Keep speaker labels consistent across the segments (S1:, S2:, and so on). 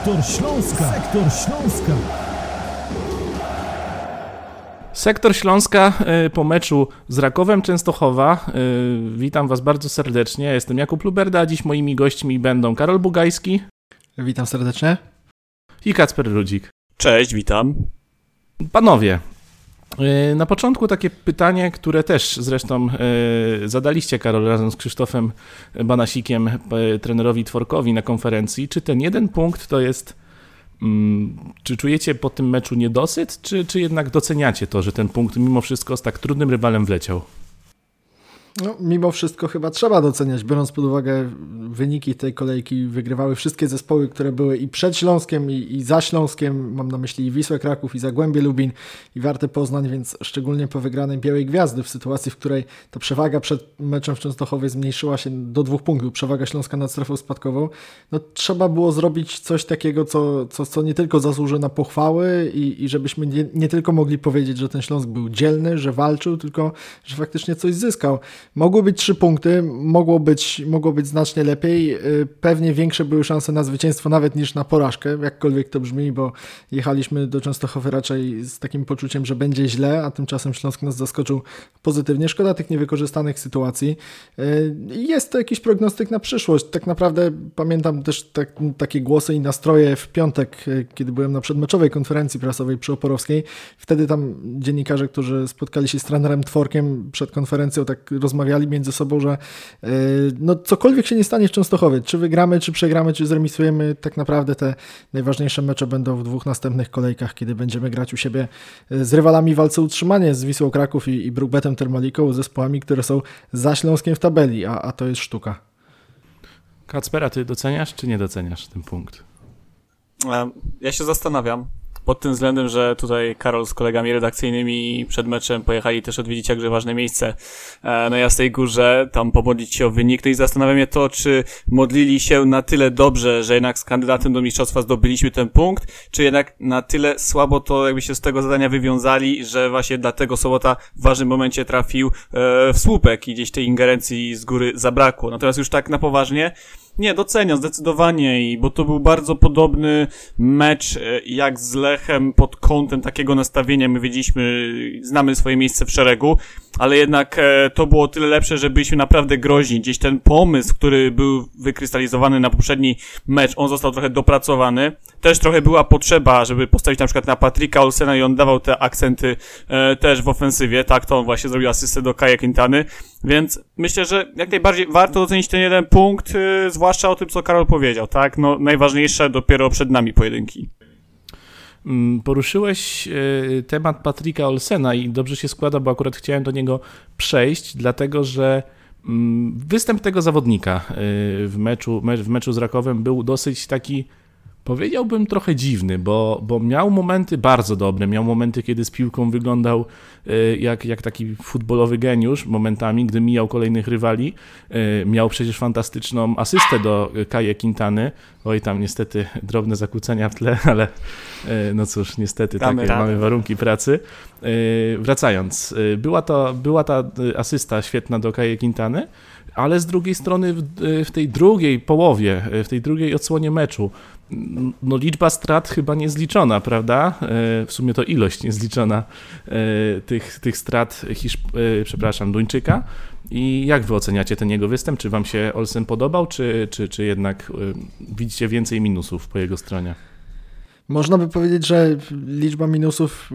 S1: Sektor Śląska. Sektor Śląska.
S2: Sektor Śląska y, po meczu z Rakowem Częstochowa. Y, witam Was bardzo serdecznie. Ja jestem Jakub Luberda, a dziś moimi gośćmi będą Karol Bugajski
S3: Witam serdecznie.
S2: i Kacper Rudzik.
S4: Cześć, witam.
S2: Panowie, na początku takie pytanie, które też zresztą y, zadaliście Karol razem z Krzysztofem Banasikiem, y, trenerowi Tworkowi na konferencji. Czy ten jeden punkt to jest. mm, Czy czujecie po tym meczu niedosyt, czy, czy jednak doceniacie to, że ten punkt mimo wszystko z tak trudnym rywalem wleciał?
S3: No, mimo wszystko chyba trzeba doceniać, biorąc pod uwagę wyniki tej kolejki, wygrywały wszystkie zespoły, które były i przed Śląskiem, i, i za Śląskiem, mam na myśli i Wisłę Kraków, i Zagłębie Lubin, i Wartę Poznań, więc szczególnie po wygranej Białej Gwiazdy, w sytuacji, w której ta przewaga przed meczem w Częstochowie zmniejszyła się do dwóch punktów, przewaga Śląska nad strefą spadkową, no trzeba było zrobić coś takiego, co, co, co nie tylko zasłuży na pochwały i, i żebyśmy nie, nie tylko mogli powiedzieć, że ten Śląsk był dzielny, że walczył, tylko że faktycznie coś zyskał. Mogły być trzy punkty, mogło być, mogło być znacznie lepiej. Yy, Pewnie większe były szanse na zwycięstwo nawet niż na porażkę, jakkolwiek to brzmi, bo jechaliśmy do Częstochowy raczej z takim poczuciem, że będzie źle, a tymczasem Śląsk nas zaskoczył pozytywnie. Szkoda tych niewykorzystanych sytuacji. Yy, Jest to jakiś prognostyk na przyszłość. Tak naprawdę pamiętam też tak, takie głosy i nastroje w piątek, yy, kiedy byłem na przedmeczowej konferencji prasowej przy Oporowskiej. Wtedy tam dziennikarze, którzy spotkali się z trenerem Tworkiem przed konferencją, tak rozmawiali między sobą, że yy, no cokolwiek się nie stanie w Częstochowie, czy wygramy, czy przegramy, czy zremisujemy, tak naprawdę te najważniejsze mecze będą w dwóch następnych kolejkach, kiedy będziemy grać u siebie yy, z rywalami w walce utrzymanie, z Wisłą Kraków i, i Brookbetem Termaliką, zespołami, które są za Śląskiem w tabeli, a, a to jest sztuka.
S2: Kacpera, ty doceniasz czy nie doceniasz ten punkt?
S4: E, Ja się zastanawiam pod tym względem, że tutaj Karol z kolegami redakcyjnymi przed meczem pojechali też odwiedzić jakże ważne miejsce e, na Jasnej Górze, tam pomodlić się o wynik. No i zastanawiam się to, czy modlili się na tyle dobrze, że jednak z kandydatem do mistrzostwa zdobyliśmy ten punkt, czy jednak na tyle słabo to jakby się z tego zadania wywiązali, że właśnie dlatego Sobota w ważnym momencie trafił e, w słupek i gdzieś tej ingerencji z góry zabrakło. Natomiast już tak na poważnie, nie, doceniam zdecydowanie, i bo to był bardzo podobny mecz e, jak z Lechem pod kątem takiego nastawienia. My wiedzieliśmy, znamy swoje miejsce w szeregu, ale jednak e, to było tyle lepsze, że byliśmy naprawdę groźni. Gdzieś ten pomysł, który był wykrystalizowany na poprzedni mecz, on został trochę dopracowany. Też trochę była potrzeba, żeby postawić na przykład na Patryka Olsena i on dawał te akcenty e, też w ofensywie. Tak, to on właśnie zrobił asystę do Kaja Quintany. Więc myślę, że jak najbardziej warto docenić ten jeden punkt, e, zwłaszcza o tym, co Karol powiedział, tak? No, najważniejsze dopiero przed nami pojedynki.
S2: Mm, Poruszyłeś e, temat Patryka Olsena i dobrze się składa, bo akurat chciałem do niego przejść, dlatego że mm, występ tego zawodnika e, w meczu, me- w meczu z Rakowem był dosyć taki, powiedziałbym, trochę dziwny, bo, bo miał momenty bardzo dobre, miał momenty, kiedy z piłką wyglądał e, jak, jak taki futbolowy geniusz momentami, gdy mijał kolejnych rywali. E, Miał przecież fantastyczną asystę do Kaje Quintany. Oj, tam niestety drobne zakłócenia w tle, ale e, no cóż, niestety
S4: Damy
S2: takie mamy warunki pracy. Wracając, była, to, była ta asysta świetna do Kaje Quintany, ale z drugiej strony w, tej drugiej połowie, w tej drugiej odsłonie meczu, no liczba strat chyba niezliczona, prawda? E, W sumie to ilość niezliczona e, tych, tych strat Hiszp- e, przepraszam, Duńczyka. I jak wy oceniacie ten jego występ? Czy wam się Olsen podobał, czy, czy, czy jednak widzicie więcej minusów po jego stronie?
S3: Można by powiedzieć, że liczba minusów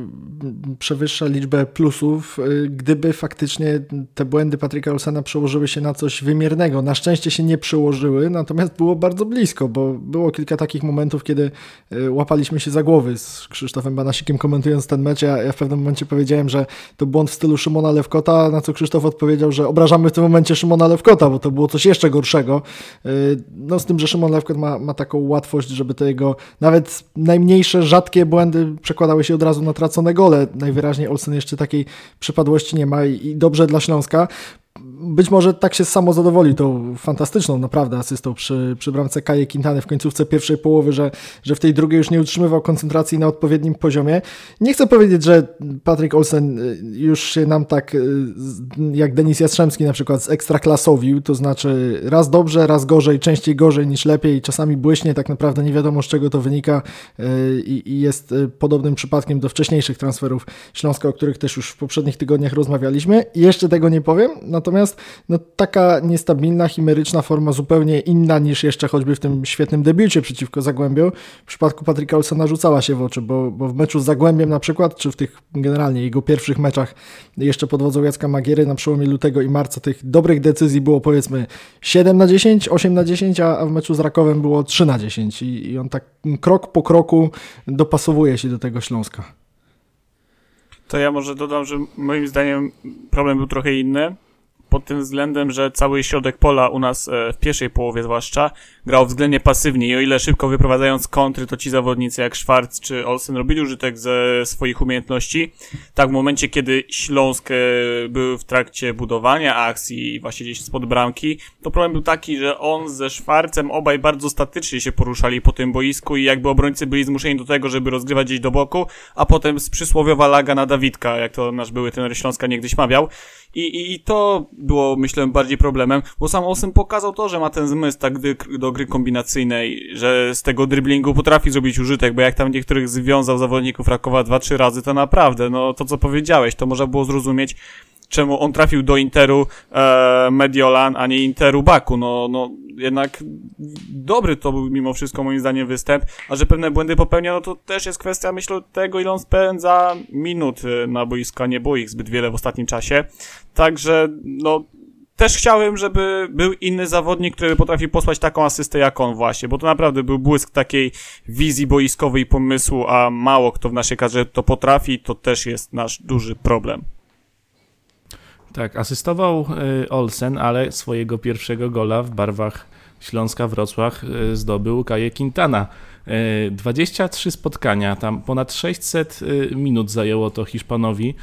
S3: przewyższa liczbę plusów, y, gdyby faktycznie te błędy Patryka Olsena przełożyły się na coś wymiernego. Na szczęście się nie przełożyły, natomiast było bardzo blisko, bo było kilka takich momentów, kiedy y, łapaliśmy się za głowy z Krzysztofem Banasikiem komentując ten mecz. Ja, ja w pewnym momencie powiedziałem, że to błąd w stylu Szymona Lewkota, na co Krzysztof odpowiedział, że obrażamy w tym momencie Szymona Lewkota, bo to było coś jeszcze gorszego. Y, No z tym, że Szymon Lewkot ma, ma taką łatwość, żeby te jego nawet najmniejsze, rzadkie błędy przekładały się od razu na tracone gole. Najwyraźniej Olsen jeszcze takiej przypadłości nie ma i, i dobrze dla Śląska. Być może tak się samo zadowoli tą fantastyczną naprawdę asystą przy, przy bramce Kaje Quintany w końcówce pierwszej połowy, że, że w tej drugiej już nie utrzymywał koncentracji na odpowiednim poziomie. Nie chcę powiedzieć, że Patrick Olsen y, już się nam tak y, jak Denis Jastrzębski na przykład z ekstraklasowił, to znaczy raz dobrze, raz gorzej, częściej gorzej niż lepiej, czasami błyśnie, tak naprawdę nie wiadomo z czego to wynika y, i, i jest podobnym przypadkiem do wcześniejszych transferów Śląska, o których też już w poprzednich tygodniach rozmawialiśmy. Jeszcze tego nie powiem, natomiast no, taka niestabilna, chimeryczna forma zupełnie inna niż jeszcze choćby w tym świetnym debiucie przeciwko Zagłębiu. W przypadku Patryka Olsona rzucała się w oczy, bo, bo w meczu z Zagłębiem na przykład, czy w tych generalnie jego pierwszych meczach jeszcze pod wodzą Jacka Magiery na przełomie lutego i marca tych dobrych decyzji było powiedzmy 7 na 10, 8 na 10, a w meczu z Rakowem było 3 na 10 i, i on tak krok po kroku dopasowuje się do tego Śląska.
S4: To ja może dodam, że moim zdaniem problem był trochę inny pod tym względem, że cały środek pola u nas e, w pierwszej połowie zwłaszcza grał względnie pasywnie i o ile szybko wyprowadzając kontry, to ci zawodnicy jak Schwarz czy Olsen robili użytek ze swoich umiejętności, tak w momencie, kiedy Śląsk e, był w trakcie budowania akcji właśnie gdzieś spod bramki, to problem był taki, że on ze Szwarcem obaj bardzo statycznie się poruszali po tym boisku i jakby obrońcy byli zmuszeni do tego, żeby rozgrywać gdzieś do boku, a potem przysłowiowa laga na Dawidka, jak to nasz były ten Śląska niegdyś mawiał. I, i, I to było, myślę, bardziej problemem, bo sam Olsen pokazał to, że ma ten zmysł tak do gry kombinacyjnej, że z tego driblingu potrafi zrobić użytek, bo jak tam niektórych związał zawodników Rakowa dwa, trzy razy, to naprawdę, no to co powiedziałeś, to można było zrozumieć, czemu on trafił do Interu e, Mediolan, a nie Interu Baku. No, no jednak dobry to był mimo wszystko moim zdaniem występ, a że pewne błędy popełnia, no to też jest kwestia, myślę, tego, ile on spędza minut e, na boisku, a nie było ich zbyt wiele w ostatnim czasie. Także, no, też chciałem, żeby był inny zawodnik, który potrafi posłać taką asystę jak on właśnie, bo to naprawdę był błysk takiej wizji boiskowej i pomysłu, a mało kto w naszej kadrze to potrafi, to też jest nasz duży problem.
S2: Tak, asystował y, Olsen, ale swojego pierwszego gola w barwach Śląska Wrocław y, zdobył Kaje Quintana. 23 y, spotkania, tam ponad 600 minut zajęło to Hiszpanowi,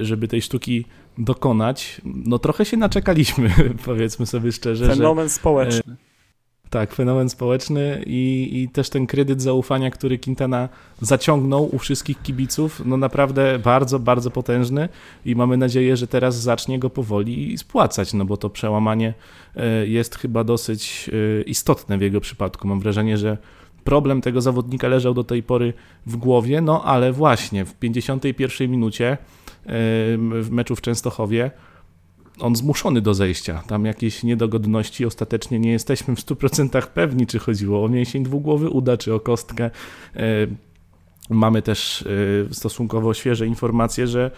S2: żeby tej sztuki dokonać. No trochę się naczekaliśmy, powiedzmy sobie szczerze.
S4: Fenomen że, społeczny.
S2: Tak, fenomen społeczny i, i też ten kredyt zaufania, który Quintana zaciągnął u wszystkich kibiców, no naprawdę bardzo, bardzo potężny i mamy nadzieję, że teraz zacznie go powoli spłacać, no bo to przełamanie e, jest chyba dosyć e, istotne w jego przypadku. Mam wrażenie, że problem tego zawodnika leżał do tej pory w głowie, no ale właśnie w 51 minucie e, w meczu w Częstochowie on zmuszony do zejścia. Tam jakieś niedogodności, ostatecznie nie jesteśmy w 100% pewni, czy chodziło o mięsień dwugłowy uda, czy o kostkę. E, mamy też e, stosunkowo świeże informacje, że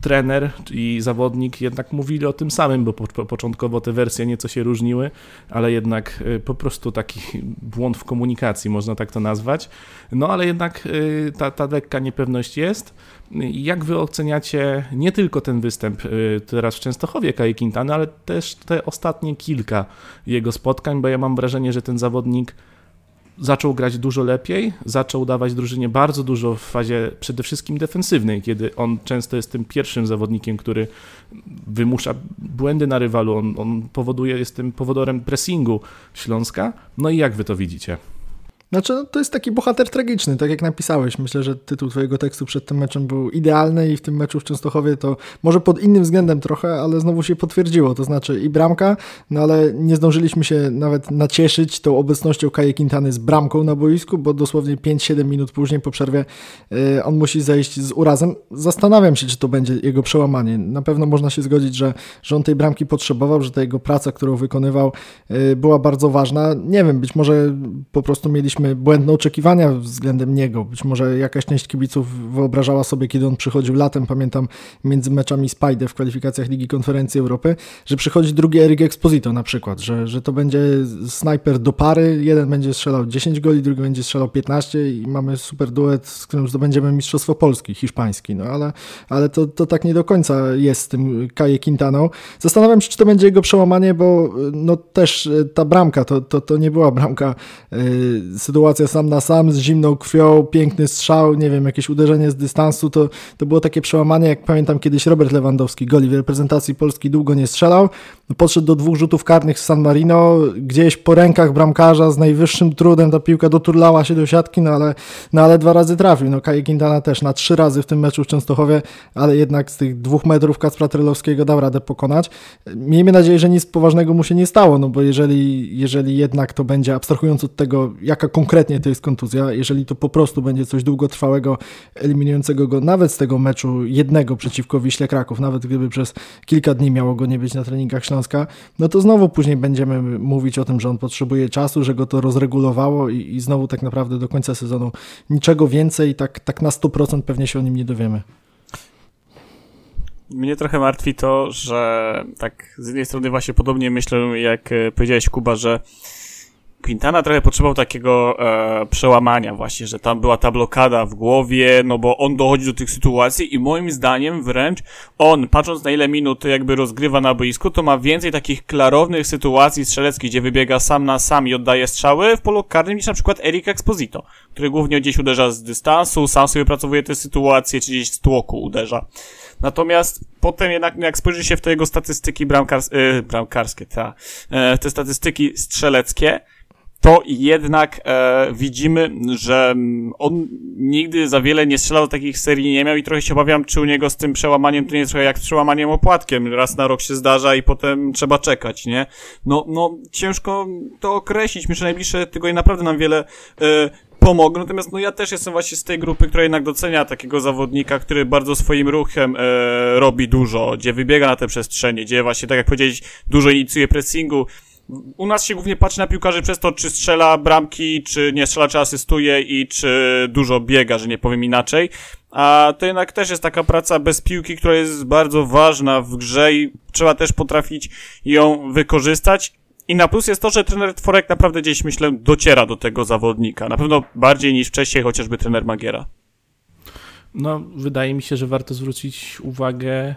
S2: trener i zawodnik jednak mówili o tym samym, bo początkowo te wersje nieco się różniły, ale jednak po prostu taki błąd w komunikacji, można tak to nazwać. No ale jednak ta, ta lekka niepewność jest. Jak wy oceniacie nie tylko ten występ y, teraz w Częstochowie Kai Quintana, ale też te ostatnie kilka jego spotkań, bo ja mam wrażenie, że ten zawodnik zaczął grać dużo lepiej, zaczął dawać drużynie bardzo dużo w fazie przede wszystkim defensywnej, kiedy on często jest tym pierwszym zawodnikiem, który wymusza błędy na rywalu, on, on powoduje, jest tym powodorem pressingu Śląska. No i jak wy to widzicie?
S3: Znaczy, no, to jest taki bohater tragiczny, tak jak napisałeś. Myślę, że tytuł twojego tekstu przed tym meczem był idealny i w tym meczu w Częstochowie to może pod innym względem trochę, ale znowu się potwierdziło. To znaczy i bramka, no ale nie zdążyliśmy się nawet nacieszyć tą obecnością Kaje Quintany z bramką na boisku, bo dosłownie 5-7 minut później po przerwie yy, on musi zejść z urazem. Zastanawiam się, czy to będzie jego przełamanie. Na pewno można się zgodzić, że, że on tej bramki potrzebował, że ta jego praca, którą wykonywał yy, była bardzo ważna. Nie wiem, być może po prostu mieliśmy mieliśmy błędne oczekiwania względem niego. Być może jakaś część kibiców wyobrażała sobie, kiedy on przychodził latem, pamiętam między meczami Spajde w kwalifikacjach Ligi Konferencji Europy, że przychodzi drugi Erik Exposito na przykład, że, że to będzie snajper do pary, jeden będzie strzelał 10 goli, drugi będzie strzelał 15 i mamy super duet, z którym zdobędziemy Mistrzostwo Polski, hiszpański, no ale, ale to, to tak nie do końca jest z tym Kaje Quintaną. Zastanawiam się, czy to będzie jego przełamanie, bo no też ta bramka, to, to, to nie była bramka yy, sytuacja sam na sam, z zimną krwią, piękny strzał, nie wiem, jakieś uderzenie z dystansu, to, to było takie przełamanie, jak pamiętam kiedyś Robert Lewandowski, goli w reprezentacji Polski długo nie strzelał, podszedł do dwóch rzutów karnych z San Marino, gdzieś po rękach bramkarza z najwyższym trudem ta piłka doturlała się do siatki, no ale, no ale dwa razy trafił, no Kaje Quintana też na trzy razy w tym meczu w Częstochowie, ale jednak z tych dwóch metrów Kacpra Trelowskiego dał radę pokonać. Miejmy nadzieję, że nic poważnego mu się nie stało, no bo jeżeli, jeżeli jednak to będzie, abstrahując od tego, jaka konkretnie to jest kontuzja, jeżeli to po prostu będzie coś długotrwałego, eliminującego go nawet z tego meczu jednego przeciwko Wiśle Kraków, nawet gdyby przez kilka dni miało go nie być na treningach Śląska, no to znowu później będziemy mówić o tym, że on potrzebuje czasu, że go to rozregulowało i, i znowu tak naprawdę do końca sezonu niczego więcej, tak, tak na 100% pewnie się o nim nie dowiemy.
S4: Mnie trochę martwi to, że tak z jednej strony właśnie podobnie myślę, jak powiedziałeś Kuba, że Quintana trochę potrzebował takiego e, przełamania właśnie, że tam była ta blokada w głowie, no bo on dochodzi do tych sytuacji i moim zdaniem wręcz on, patrząc na ile minut jakby rozgrywa na boisku, to ma więcej takich klarownych sytuacji strzeleckich, gdzie wybiega sam na sam i oddaje strzały w polu karnym niż na przykład Eric Exposito, który głównie gdzieś uderza z dystansu, sam sobie pracowuje te sytuacje, czy gdzieś z tłoku uderza. Natomiast potem jednak, jak spojrzy się w te jego statystyki bramkars yy, bramkarskie, ta, yy, te statystyki strzeleckie, to jednak e, widzimy, że on nigdy za wiele nie strzelał takich serii nie miał i trochę się obawiam, czy u niego z tym przełamaniem to nie jest trochę jak z przełamaniem opłatkiem. Raz na rok się zdarza i potem trzeba czekać, nie? No, no ciężko to określić. Myślę, że najbliższe tygodnie naprawdę nam wiele e, pomogą. Natomiast no ja też jestem właśnie z tej grupy, która jednak docenia takiego zawodnika, który bardzo swoim ruchem e, robi dużo, gdzie wybiega na te przestrzenie, gdzie właśnie, tak jak powiedzieć, dużo inicjuje pressingu, u nas się głównie patrzy na piłkarzy przez to, czy strzela bramki, czy nie strzela, czy asystuje i czy dużo biega, że nie powiem inaczej. A to jednak też jest taka praca bez piłki, która jest bardzo ważna w grze i trzeba też potrafić ją wykorzystać. I na plus jest to, że trener Tworek naprawdę gdzieś, myślę, dociera do tego zawodnika. Na pewno bardziej niż wcześniej chociażby trener Magiera.
S2: No, wydaje mi się, że warto zwrócić uwagę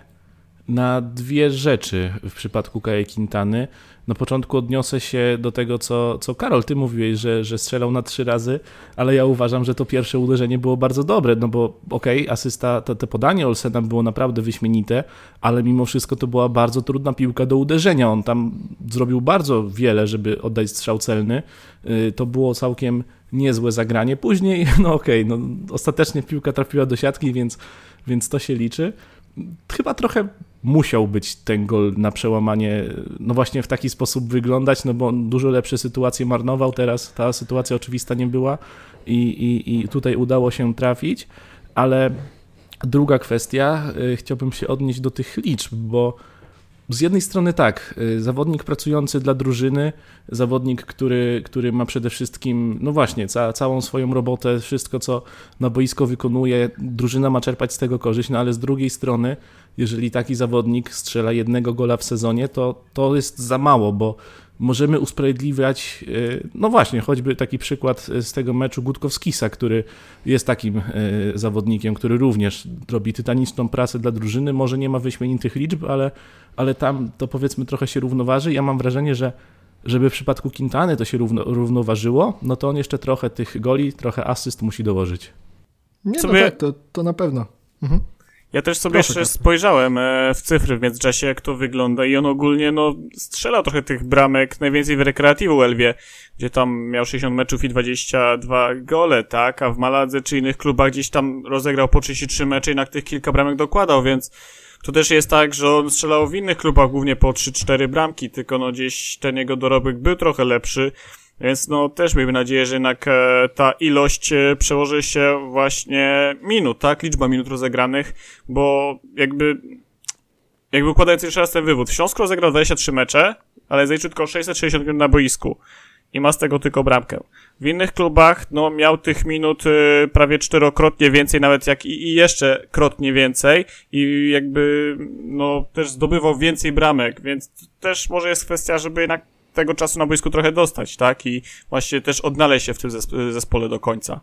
S2: na dwie rzeczy w przypadku Kaje Quintany. Na początku odniosę się do tego, co, co Karol, ty mówiłeś, że, że strzelał na trzy razy, ale ja uważam, że to pierwsze uderzenie było bardzo dobre, no bo okej, okay, asysta, to, to podanie Olsena było naprawdę wyśmienite, ale mimo wszystko to była bardzo trudna piłka do uderzenia. On tam zrobił bardzo wiele, żeby oddać strzał celny. Y, to było całkiem niezłe zagranie. Później, no okej, okay, no, ostatecznie piłka trafiła do siatki, więc, więc to się liczy. Chyba trochę musiał być ten gol na przełamanie, no właśnie w taki sposób wyglądać, no bo dużo lepsze sytuacje marnował, teraz. Ta sytuacja oczywista nie była i, i, i tutaj udało się trafić, ale druga kwestia, y, chciałbym się odnieść do tych liczb, bo z jednej strony tak, y, zawodnik pracujący dla drużyny, zawodnik, który, który ma przede wszystkim, no właśnie, ca, całą swoją robotę, wszystko co na boisko wykonuje, drużyna ma czerpać z tego korzyść, no ale z drugiej strony, jeżeli taki zawodnik strzela jednego gola w sezonie, to to jest za mało, bo możemy usprawiedliwiać, e, no właśnie, choćby taki przykład z tego meczu Gutkowskisa, który jest takim e, zawodnikiem, który również robi tytaniczną pracę dla drużyny, może nie ma wyśmienitych liczb, ale, ale tam to powiedzmy trochę się równoważy. Ja mam wrażenie, że żeby w przypadku Quintany to się równo, równoważyło, no to on jeszcze trochę tych goli, trochę asyst musi dołożyć.
S3: Nie, Sobie... no tak, to, to na pewno. Mhm.
S4: Ja też sobie Proszę, jeszcze spojrzałem e, w cyfry w międzyczasie, jak to wygląda i on ogólnie, no, strzela trochę tych bramek, najwięcej w Rekreativu Elwie, gdzie tam miał 60 meczów i 22 gole, tak, a w Maladze czy innych klubach gdzieś tam rozegrał po 33 mecze i na tych kilka bramek dokładał, więc to też jest tak, że on strzelał w innych klubach głównie po 3-4 bramki, tylko no gdzieś ten jego dorobek był trochę lepszy, więc no też miejmy nadzieję, że jednak e, ta ilość e, przełoży się właśnie minut, tak? Liczba minut rozegranych, bo jakby jakby układając jeszcze raz ten wywód. Śląsk rozegrał 23 mecze, ale zaliczył tylko 660 minut na boisku i ma z tego tylko bramkę. W innych klubach, no, miał tych minut y, prawie czterokrotnie więcej, nawet jak i, i, jeszcze krotnie więcej i jakby, no, też zdobywał więcej bramek, więc też może jest kwestia, żeby jednak tego czasu na boisku trochę dostać, tak? I właśnie też odnaleźć się w tym zespole do końca.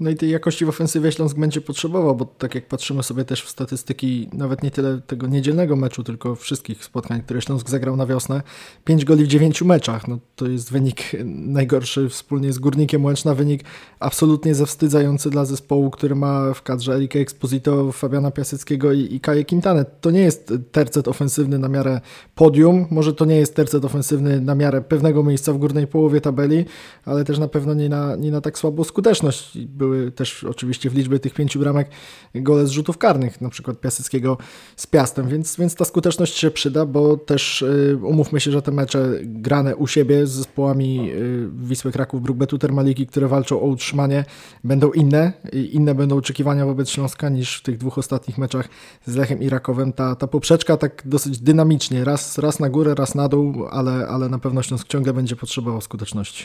S3: No i tej jakości w ofensywie Śląsk będzie potrzebował, bo tak jak patrzymy sobie też w statystyki, nawet nie tyle tego niedzielnego meczu, tylko wszystkich spotkań, które Śląsk zagrał na wiosnę, 5 goli w 9 meczach. No to jest wynik najgorszy wspólnie z Górnikiem Łęczna, wynik absolutnie zawstydzający dla zespołu, który ma w kadrze Erika Exposito, Fabiana Piaseckiego i, i Kaje Quintana. To nie jest tercet ofensywny na miarę podium, może to nie jest tercet ofensywny na miarę pewnego miejsca w górnej połowie tabeli, ale też na pewno nie na, nie na tak słabą skuteczność były też oczywiście w liczbie tych pięciu bramek gole z rzutów karnych, na przykład Piaseckiego z Piastem, więc, więc ta skuteczność się przyda, bo też y, umówmy się, że te mecze grane u siebie z zespołami y, Wisły Kraków, Brukbetu, Termaliki, które walczą o utrzymanie, będą inne inne będą oczekiwania wobec Śląska niż w tych dwóch ostatnich meczach z Lechem i Rakowem. Ta, ta poprzeczka tak dosyć dynamicznie, raz, raz na górę, raz na dół, ale, ale na pewno Śląsk ciągle będzie potrzebował skuteczności.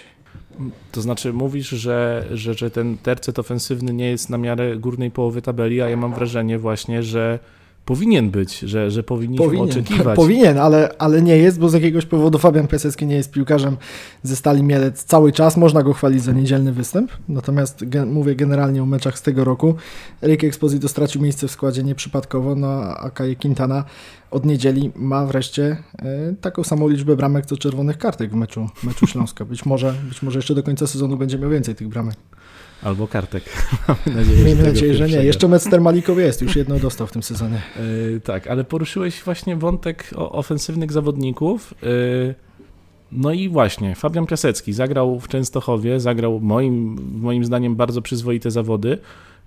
S2: To znaczy mówisz, że, że, że ten tercet ofensywny nie jest na miarę górnej połowy tabeli, a ja mam wrażenie właśnie, że powinien być, że, że powinniśmy powinien, oczekiwać.
S3: Powinien, ale, ale nie jest, bo z jakiegoś powodu Fabian Piasecki nie jest piłkarzem ze Stali Mielec cały czas. Można go chwalić za niedzielny występ, natomiast gen, mówię generalnie o meczach z tego roku. Erik Exposito stracił miejsce w składzie nieprzypadkowo, no a Kaje Quintana od niedzieli ma wreszcie y, taką samą liczbę bramek co czerwonych kartek w meczu, meczu Śląska. Być może, być może jeszcze do końca sezonu będzie miał więcej tych bramek.
S2: Albo kartek.
S3: Mamy nadzieję, Miejmy nadzieję że nie. Jeszcze mecz Termalikow jest, już jedno dostał w tym sezonie.
S2: Yy, tak, ale poruszyłeś właśnie wątek ofensywnych zawodników. Yy, no i właśnie, Fabian Piasecki zagrał w Częstochowie, zagrał moim, moim zdaniem bardzo przyzwoite zawody.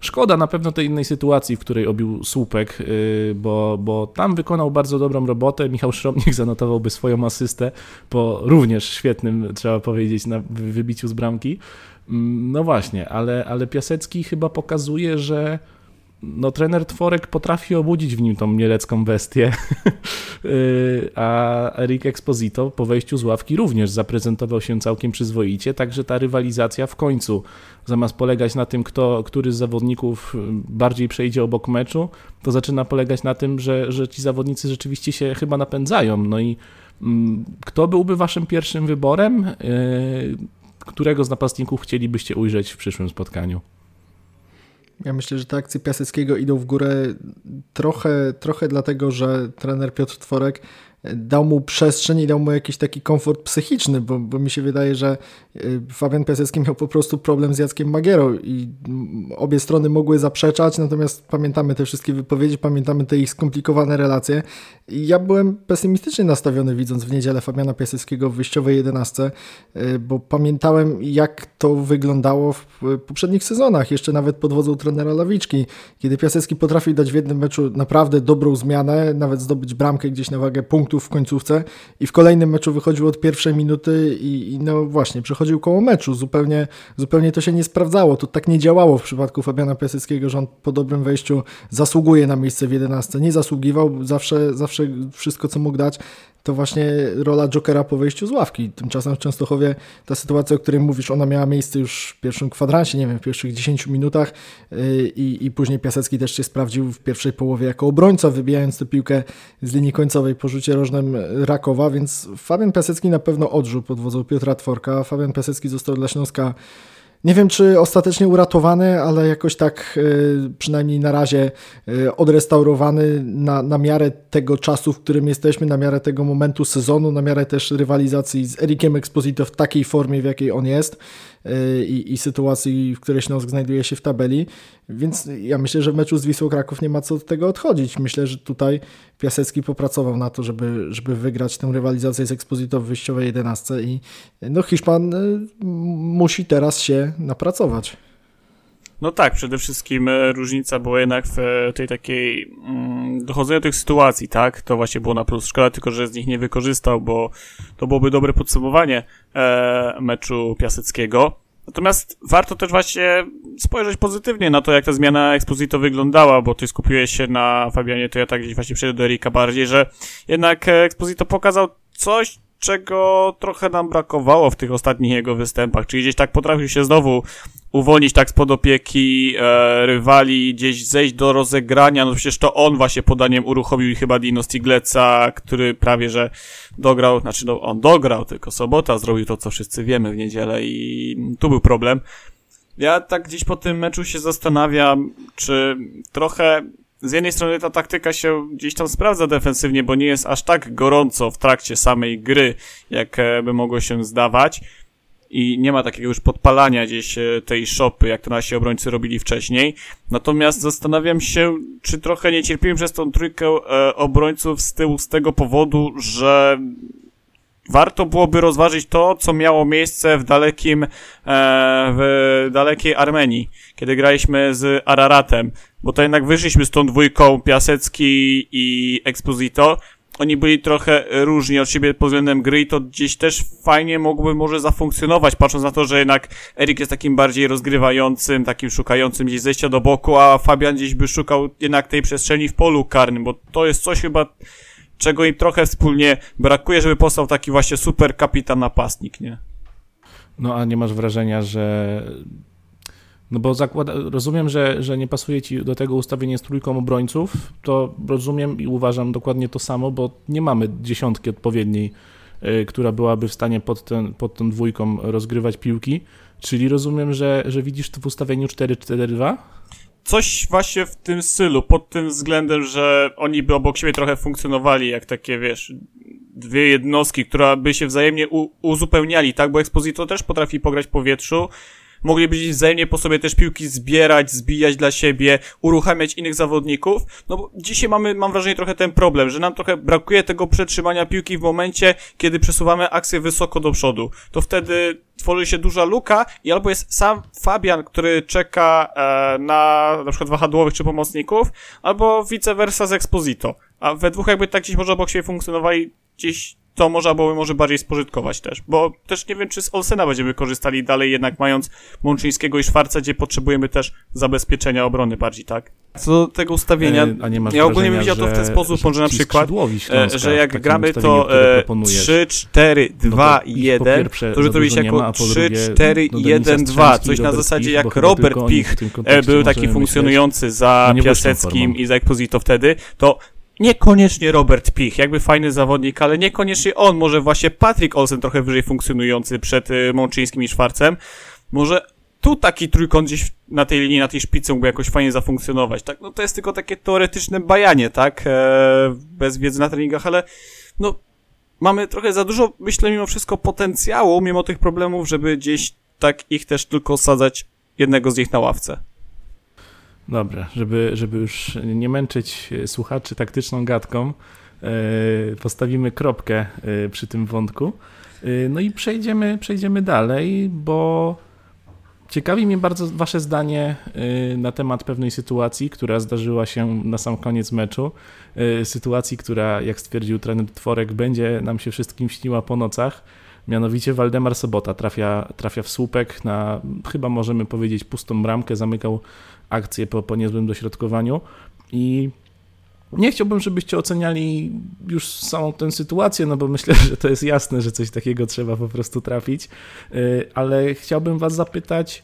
S2: Szkoda na pewno tej innej sytuacji, w której obił słupek, yy, bo, bo tam wykonał bardzo dobrą robotę. Michał Szromnik zanotowałby swoją asystę po również świetnym, trzeba powiedzieć, na wybiciu z bramki. Mm, no właśnie, ale, ale Piasecki chyba pokazuje, że no, trener Tworek potrafi obudzić w nim tą mielecką bestię, y, a Eric Exposito po wejściu z ławki również zaprezentował się całkiem przyzwoicie, także ta rywalizacja w końcu, zamiast polegać na tym, kto, który z zawodników bardziej przejdzie obok meczu, to zaczyna polegać na tym, że, że ci zawodnicy rzeczywiście się chyba napędzają. No i mm, kto byłby waszym pierwszym wyborem? Którego z napastników chcielibyście ujrzeć w przyszłym spotkaniu?
S3: Ja myślę, że te akcje Piaseckiego idą w górę trochę, trochę dlatego, że trener Piotr Tworek dał mu przestrzeń i dał mu jakiś taki komfort psychiczny, bo, bo mi się wydaje, że y, Fabian Piasecki miał po prostu problem z Jackiem Magierą i obie strony mogły zaprzeczać, natomiast pamiętamy te wszystkie wypowiedzi, pamiętamy te ich skomplikowane relacje. I ja byłem pesymistycznie nastawiony widząc w niedzielę Fabiana Piaseckiego w wyjściowej 11, y, bo pamiętałem jak to wyglądało w poprzednich sezonach, jeszcze nawet pod wodzą trenera Lawiczki, kiedy Piasecki potrafił dać w jednym meczu naprawdę dobrą zmianę, nawet zdobyć bramkę gdzieś na wagę punktu punktów w końcówce i w kolejnym meczu wychodził od pierwszej minuty i, i, no właśnie, przechodził koło meczu. Zupełnie, zupełnie to się nie sprawdzało. To tak nie działało w przypadku Fabiana Piaseckiego, że on po dobrym wejściu zasługuje na miejsce w 11. Nie zasługiwał, zawsze, zawsze wszystko co mógł dać to właśnie rola Jokera po wejściu z ławki. Tymczasem w Częstochowie ta sytuacja, o której mówisz, ona miała miejsce już w pierwszym kwadransie, nie wiem, w pierwszych 10 minutach yy, i, i później Piasecki też się sprawdził w pierwszej połowie jako obrońca, wybijając tę piłkę z linii końcowej po rzucie rożnym Rakowa, więc Fabian Piasecki na pewno odżył pod wodzą Piotra Tworka. Fabian Piasecki został dla Śląska nie wiem, czy ostatecznie uratowany, ale jakoś tak y, przynajmniej na razie y, odrestaurowany na, na miarę tego czasu, w którym jesteśmy, na miarę tego momentu sezonu, na miarę też rywalizacji z Erikiem Exposito w takiej formie, w jakiej on jest. Y, i, i sytuacji, w której Śląsk znajduje się w tabeli, więc ja myślę, że w meczu z Wisłą Kraków nie ma co od tego odchodzić. Myślę, że tutaj Piasecki popracował na to, żeby, żeby wygrać tę rywalizację z Exposito w wyjściowej 11 i no Hiszpan y, musi teraz się napracować.
S4: No tak, przede wszystkim e, różnica była jednak w e, tej takiej mm, dochodzeniu do tych sytuacji, tak? To właśnie było na plus. Szkoda tylko, że z nich nie wykorzystał, bo to byłoby dobre podsumowanie e, meczu Piaseckiego. Natomiast warto też właśnie spojrzeć pozytywnie na to, jak ta zmiana Exposito wyglądała, bo ty skupiłeś się na Fabianie, to ja tak gdzieś właśnie przejdę do Erika bardziej, że jednak Exposito pokazał coś, czego trochę nam brakowało w tych ostatnich jego występach, czyli gdzieś tak potrafił się znowu uwolnić tak spod opieki e, rywali, gdzieś zejść do rozegrania, no przecież to on właśnie podaniem uruchomił chyba Dino Stigleca, który prawie, że dograł, znaczy no on dograł, tylko Sobota zrobił to, co wszyscy wiemy w niedzielę i tu był problem. Ja tak gdzieś po tym meczu się zastanawiam, czy trochę z jednej strony ta taktyka się gdzieś tam sprawdza defensywnie, bo nie jest aż tak gorąco w trakcie samej gry, jak e, by mogło się zdawać. I nie ma takiego już podpalania gdzieś e, tej szopy, jak to nasi obrońcy robili wcześniej. Natomiast zastanawiam się, czy trochę nie cierpiłem przez tą trójkę e, obrońców z tyłu z tego powodu, że warto byłoby rozważyć to, co miało miejsce w dalekim, e, w dalekiej Armenii, kiedy graliśmy z Araratem, bo to jednak wyszliśmy z tą dwójką Piasecki i Exposito. Oni byli trochę różni od siebie pod względem gry i to gdzieś też fajnie mogłoby może zafunkcjonować, patrząc na to, że jednak Erik jest takim bardziej rozgrywającym, takim szukającym gdzieś zejścia do boku, a Fabian gdzieś by szukał jednak tej przestrzeni w polu karnym, bo to jest coś chyba czego im trochę wspólnie brakuje, żeby powstał taki właśnie super kapitan napastnik, nie?
S2: No a nie masz wrażenia, że no bo zakłada, rozumiem, że, że nie pasuje ci do tego ustawienie z trójką obrońców, to rozumiem i uważam dokładnie to samo, bo nie mamy dziesiątki odpowiedniej, yy, która byłaby w stanie pod, ten, pod tą dwójką rozgrywać piłki, czyli rozumiem, że, że widzisz to w ustawieniu 4-4-2?
S4: Coś właśnie w tym stylu, pod tym względem, że oni by obok siebie trochę funkcjonowali jak takie, wiesz, dwie jednostki, które by się wzajemnie uzupełniali, tak? Bo Exposito też potrafi pograć w powietrzu, mogliby wzajemnie po sobie też piłki zbierać, zbijać dla siebie, uruchamiać innych zawodników. No bo dzisiaj mamy, mam wrażenie, trochę ten problem, że nam trochę brakuje tego przetrzymania piłki w momencie, kiedy przesuwamy akcję wysoko do przodu. To wtedy tworzy się duża luka i albo jest sam Fabian, który czeka e, na na przykład wahadłowych czy pomocników, albo vice versa z Exposito. A we dwóch jakby tak gdzieś może obok siebie funkcjonowali gdzieś to można byłoby może bardziej spożytkować też, bo też nie wiem, czy z Olsena będziemy korzystali dalej, jednak mając Mączyńskiego i Szwarca, gdzie potrzebujemy też zabezpieczenia obrony bardziej, tak? Co do tego ustawienia,
S2: e, a nie masz
S4: ja ogólnie bym widział to w ten sposób,
S2: że
S4: może na przykład, e,
S2: Śląska
S4: że jak gramy to e,
S2: proponujesz,
S4: 3, 4,
S2: no to
S4: 2,
S2: ich po
S4: 1,
S2: pierwsze
S4: to
S2: za
S4: że to robi
S2: dużo
S4: się
S2: nie
S4: jako
S2: ma, a po
S4: 3,
S2: drugie
S4: 4,
S2: do
S4: 1,
S2: Denisa
S4: 2,
S2: Strzemski,
S4: coś na zasadzie
S2: Pich,
S4: jak Robert Pich e, był taki funkcjonujący za
S2: No
S4: Piaseckim i za Exposito wtedy, to Niekoniecznie Robert Pich, jakby fajny zawodnik, ale niekoniecznie on, może właśnie Patrick Olsen trochę wyżej funkcjonujący przed y, Mączyńskim i Szwarcem. Może tu taki trójkąt gdzieś na tej linii, na tej szpicy mógłby jakoś fajnie zafunkcjonować, tak? No to jest tylko takie teoretyczne bajanie, tak? E, bez wiedzy na treningach, ale no mamy trochę za dużo, myślę, mimo wszystko potencjału, mimo tych problemów, żeby gdzieś tak ich też tylko sadzać jednego z nich na ławce.
S2: Dobra, żeby, żeby już nie męczyć e, słuchaczy taktyczną gadką, e, postawimy kropkę e, przy tym wątku. No i przejdziemy, przejdziemy dalej, bo ciekawi mnie bardzo Wasze zdanie na temat pewnej sytuacji, która zdarzyła się na sam koniec meczu. Sytuacji, która, jak stwierdził trener Tworek, będzie nam się wszystkim śniła po nocach. Mianowicie Waldemar Sobota trafia, trafia w słupek na, chyba możemy powiedzieć, pustą bramkę, zamykał akcję po, po niezłym dośrodkowaniu. I nie chciałbym, żebyście oceniali już samą tę sytuację, no bo myślę, że to jest jasne, że coś takiego trzeba po prostu trafić, Yy, ale chciałbym was zapytać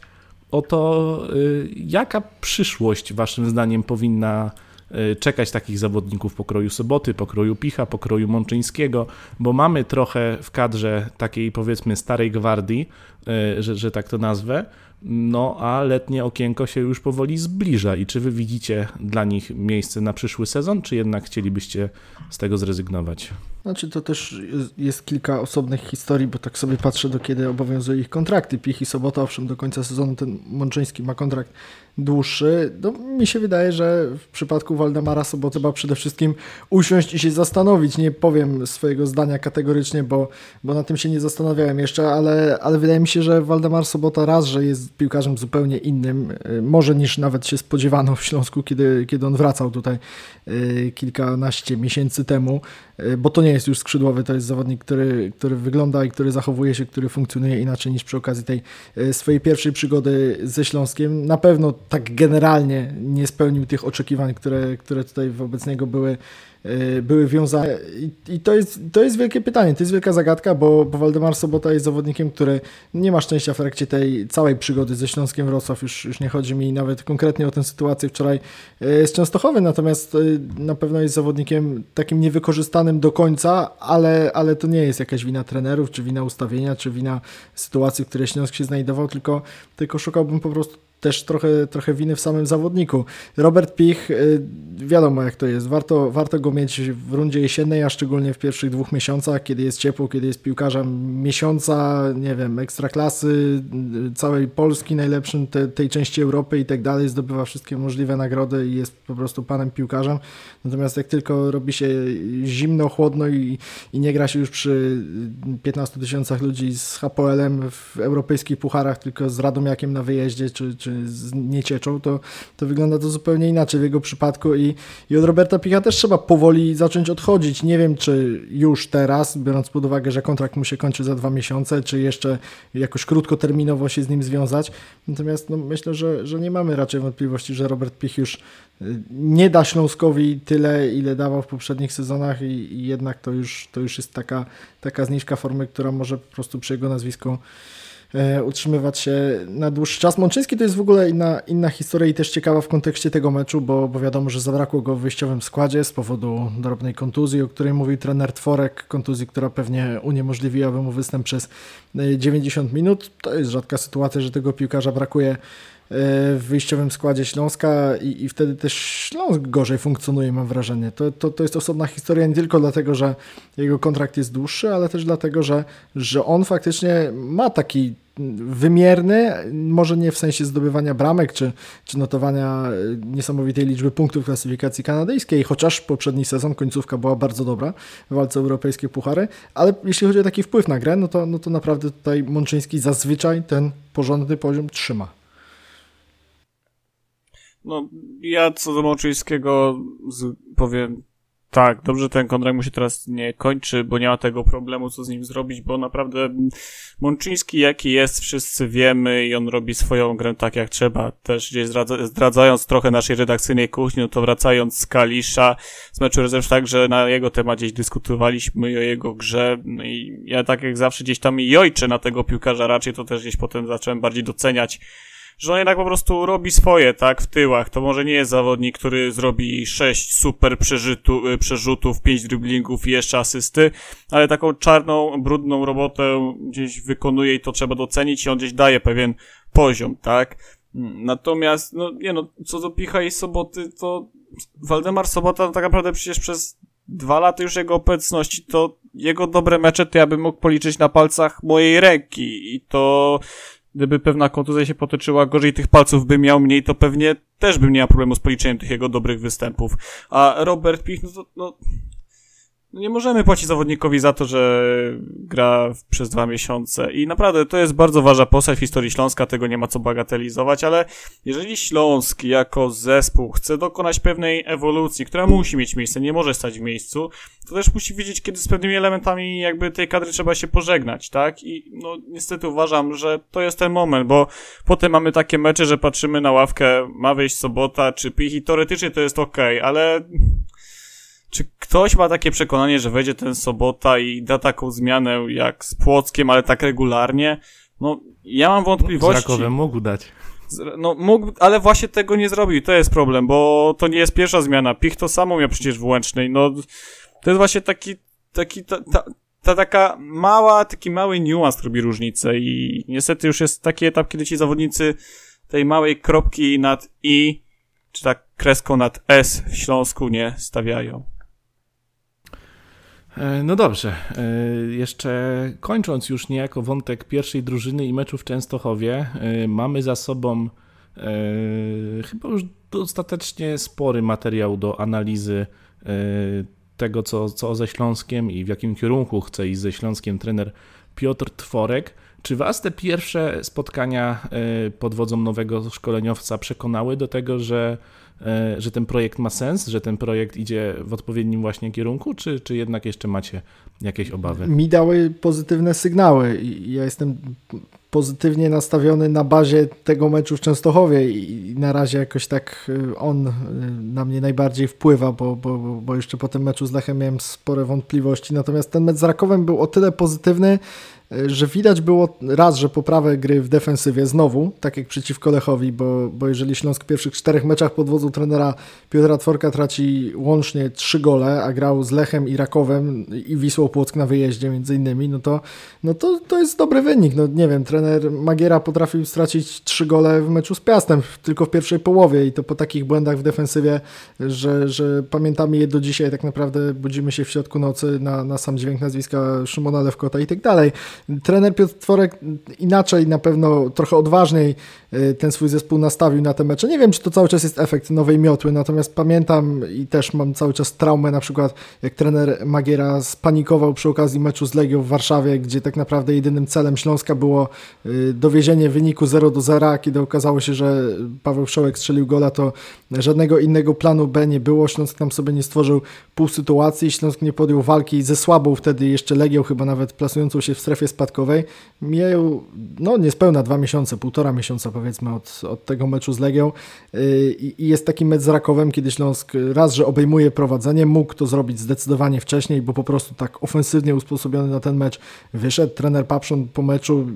S2: o to, yy, jaka przyszłość waszym zdaniem powinna yy, czekać takich zawodników pokroju Soboty, pokroju Picha, pokroju Mączyńskiego, bo mamy trochę w kadrze takiej powiedzmy starej gwardii, że, że tak to nazwę, no a letnie okienko się już powoli zbliża i czy wy widzicie dla nich miejsce na przyszły sezon, czy jednak chcielibyście z tego zrezygnować?
S3: Znaczy to też jest, kilka osobnych historii, bo tak sobie patrzę do kiedy obowiązują ich kontrakty. Pich i Sobota, owszem, do końca sezonu ten Mączyński ma kontrakt dłuższy. No, mi się wydaje, że w przypadku Waldemara Soboty trzeba przede wszystkim usiąść i się zastanowić. Nie powiem swojego zdania kategorycznie, bo, bo na tym się nie zastanawiałem jeszcze, ale, ale wydaje mi się, że Waldemar Sobota raz, że jest piłkarzem zupełnie innym, y, może niż nawet się spodziewano w Śląsku, kiedy, kiedy on wracał tutaj y, kilkanaście miesięcy temu, y, bo to nie jest już skrzydłowy, to jest zawodnik, który, który wygląda i który zachowuje się, który funkcjonuje inaczej niż przy okazji tej swojej pierwszej przygody ze Śląskiem. Na pewno tak generalnie nie spełnił tych oczekiwań, które, które tutaj wobec niego były były wiązane. I, to, jest, to jest wielkie pytanie, to jest wielka zagadka, bo, bo Waldemar Sobota jest zawodnikiem, który nie ma szczęścia w trakcie tej całej przygody ze Śląskiem Wrocław. Już, już nie chodzi mi nawet konkretnie o tę sytuację wczoraj y, z Częstochowy, natomiast na pewno jest zawodnikiem takim niewykorzystanym do końca, ale, ale to nie jest jakaś wina trenerów, czy wina ustawienia, czy wina sytuacji, w której Śląsk się znajdował, tylko, tylko szukałbym po prostu też trochę, trochę winy w samym zawodniku. Robert Pich, y, wiadomo jak to jest, warto, warto go mieć w rundzie jesiennej, a szczególnie w pierwszych dwóch miesiącach, kiedy jest ciepło, kiedy jest piłkarzem miesiąca, nie wiem, ekstraklasy, całej Polski najlepszym, te, tej części Europy i tak dalej, zdobywa wszystkie możliwe nagrody i jest po prostu panem piłkarzem. Natomiast jak tylko robi się zimno, chłodno i, i nie gra się już przy 15 tysiącach ludzi z HPL-em w europejskich pucharach, tylko z Radomiakiem na wyjeździe, czy, czy z niecieczą, to, to wygląda to zupełnie inaczej w jego przypadku i, i od Roberta Picha też trzeba powoli zacząć odchodzić. Nie wiem, czy już teraz, biorąc pod uwagę, że kontrakt mu się kończy za dwa miesiące, czy jeszcze jakoś krótkoterminowo się z nim związać. Natomiast no, myślę, że, że nie mamy raczej wątpliwości, że Robert Pich już y, nie da Śląskowi tyle, ile dawał w poprzednich sezonach i, i jednak to już, to już jest taka, taka zniżka formy, która może po prostu przy jego nazwisku utrzymywać się na dłuższy czas. Mączyński to jest w ogóle inna, inna historia i też ciekawa w kontekście tego meczu, bo, bo wiadomo, że zabrakło go w wyjściowym składzie z powodu drobnej kontuzji, o której mówił trener Tworek, kontuzji, która pewnie uniemożliwiłaby mu występ przez 90 e, minut. To jest rzadka sytuacja, że tego piłkarza brakuje w wyjściowym składzie Śląska i, i wtedy też Śląsk gorzej funkcjonuje, mam wrażenie. To, to, to jest osobna historia nie tylko dlatego, że jego kontrakt jest dłuższy, ale też dlatego, że, że on faktycznie ma taki wymierny, może nie w sensie zdobywania bramek czy, czy notowania niesamowitej liczby punktów klasyfikacji kanadyjskiej, chociaż poprzedni sezon, końcówka była bardzo dobra w walce o europejskie puchary, ale jeśli chodzi o taki wpływ na grę, no to, no to naprawdę tutaj Mączyński zazwyczaj ten porządny poziom trzyma.
S4: No, ja co do Moczyńskiego powiem tak, dobrze ten kontrakt mu się teraz nie kończy, bo nie ma tego problemu, co z nim zrobić, bo naprawdę Mączyński jaki jest, wszyscy wiemy i on robi swoją grę tak jak trzeba. Też gdzieś zdradza, zdradzając trochę naszej redakcyjnej kuchni, no to wracając z Kalisza, z meczu rezerw tak, że na jego temat gdzieś dyskutowaliśmy o jego grze no i ja tak jak zawsze gdzieś tam i ojczę na tego piłkarza raczej, to też gdzieś potem zacząłem bardziej doceniać że on jednak po prostu robi swoje, tak, w tyłach. To może nie jest zawodnik, który zrobi sześć super przerzutu, y, przerzutów, pięć driblingów i jeszcze asysty, ale taką czarną, brudną robotę gdzieś wykonuje i to trzeba docenić i on gdzieś daje pewien poziom, tak. Natomiast, no, nie no, co do Picha i Soboty, to Waldemar Sobota tak naprawdę przecież przez dwa lata już jego obecności, to jego dobre mecze to ja bym mógł policzyć na palcach mojej ręki i to gdyby pewna kontuzja się potoczyła, gorzej tych palców by miał mniej, to pewnie też bym nie miał problemu z policzeniem tych jego dobrych występów. A Robert Pich, no to, no, nie możemy płacić zawodnikowi za to, że gra przez dwa miesiące i naprawdę to jest bardzo ważna postać w historii Śląska, tego nie ma co bagatelizować, ale jeżeli Śląsk jako zespół chce dokonać pewnej ewolucji, która musi mieć miejsce, nie może stać w miejscu, to też musi wiedzieć, kiedy z pewnymi elementami jakby tej kadry trzeba się pożegnać, tak? I no niestety uważam, że to jest ten moment, bo potem mamy takie mecze, że patrzymy na ławkę, ma wejść sobota czy pich i teoretycznie to jest ok, ale czy ktoś ma takie przekonanie, że wejdzie ten sobota i da taką zmianę jak z Płockiem, ale tak regularnie? No, ja mam wątpliwości.
S2: Z mógł dać.
S4: No, mógł, ale właśnie tego nie zrobił. To jest problem, bo to nie jest pierwsza zmiana. Pich to samo miał przecież w Łęcznej. No, to jest właśnie taki, taki, ta, ta, ta taka mała, taki mały niuans robi różnicę i niestety już jest taki etap, kiedy ci zawodnicy tej małej kropki nad i, czy tak kreską nad s w Śląsku nie stawiają.
S2: E, no dobrze, e, jeszcze kończąc już niejako wątek pierwszej drużyny i meczu w Częstochowie, e, mamy za sobą chyba już dostatecznie spory materiał do analizy tego, co, co ze Śląskiem i w jakim kierunku chce iść ze Śląskiem trener Piotr Tworek. Czy Was te pierwsze spotkania pod wodzą nowego szkoleniowca przekonały do tego, że że ten projekt ma sens, że ten projekt idzie w odpowiednim właśnie kierunku, czy, czy jednak jeszcze macie jakieś obawy?
S3: Mi dały pozytywne sygnały ja jestem pozytywnie nastawiony na bazie tego meczu w Częstochowie i na razie jakoś tak y, on y, na mnie najbardziej wpływa, bo, bo, bo jeszcze po tym meczu z Lechem miałem spore wątpliwości. Natomiast ten mecz z Rakowem był o tyle pozytywny, że widać było raz, że poprawę gry w defensywie znowu, tak jak przeciwko Lechowi, bo, bo jeżeli Śląsk w pierwszych czterech meczach pod wodzą trenera Piotra Tworka traci łącznie trzy gole, a grał z Lechem i Rakowem i Wisłą Płock na wyjeździe między innymi, no to, no to, to jest dobry wynik. No nie wiem, trener Magiera potrafił stracić trzy gole w meczu z Piastem tylko w pierwszej połowie i to po takich błędach w defensywie, że, że pamiętamy je do dzisiaj, tak naprawdę budzimy się w środku nocy na, na sam dźwięk nazwiska Szymona Lewkota i tak dalej. Trener Piotr Tworek inaczej, na pewno trochę odważniej y, ten swój zespół nastawił na te mecze. Nie wiem, czy to cały czas jest efekt nowej miotły, natomiast pamiętam i też mam cały czas traumę, na przykład jak trener Magiera spanikował przy okazji meczu z Legią w Warszawie, gdzie tak naprawdę jedynym celem Śląska było dowiezienie wyniku 0 do 0, kiedy okazało się, że Paweł Wszołek strzelił gola, to żadnego innego planu B nie było. Śląsk tam sobie nie stworzył pół sytuacji, Śląsk nie podjął walki ze słabą wtedy jeszcze Legią, chyba nawet plasującą się w strefie spadkowej. Mijają no niespełna dwa miesiące, półtora miesiąca powiedzmy od, od tego meczu z Legią yy, i jest taki mecz z Rakowem, kiedy Śląsk raz, że obejmuje prowadzenie, mógł to zrobić zdecydowanie wcześniej, bo po prostu tak ofensywnie usposobiony na ten mecz wyszedł. Trener Papszon po meczu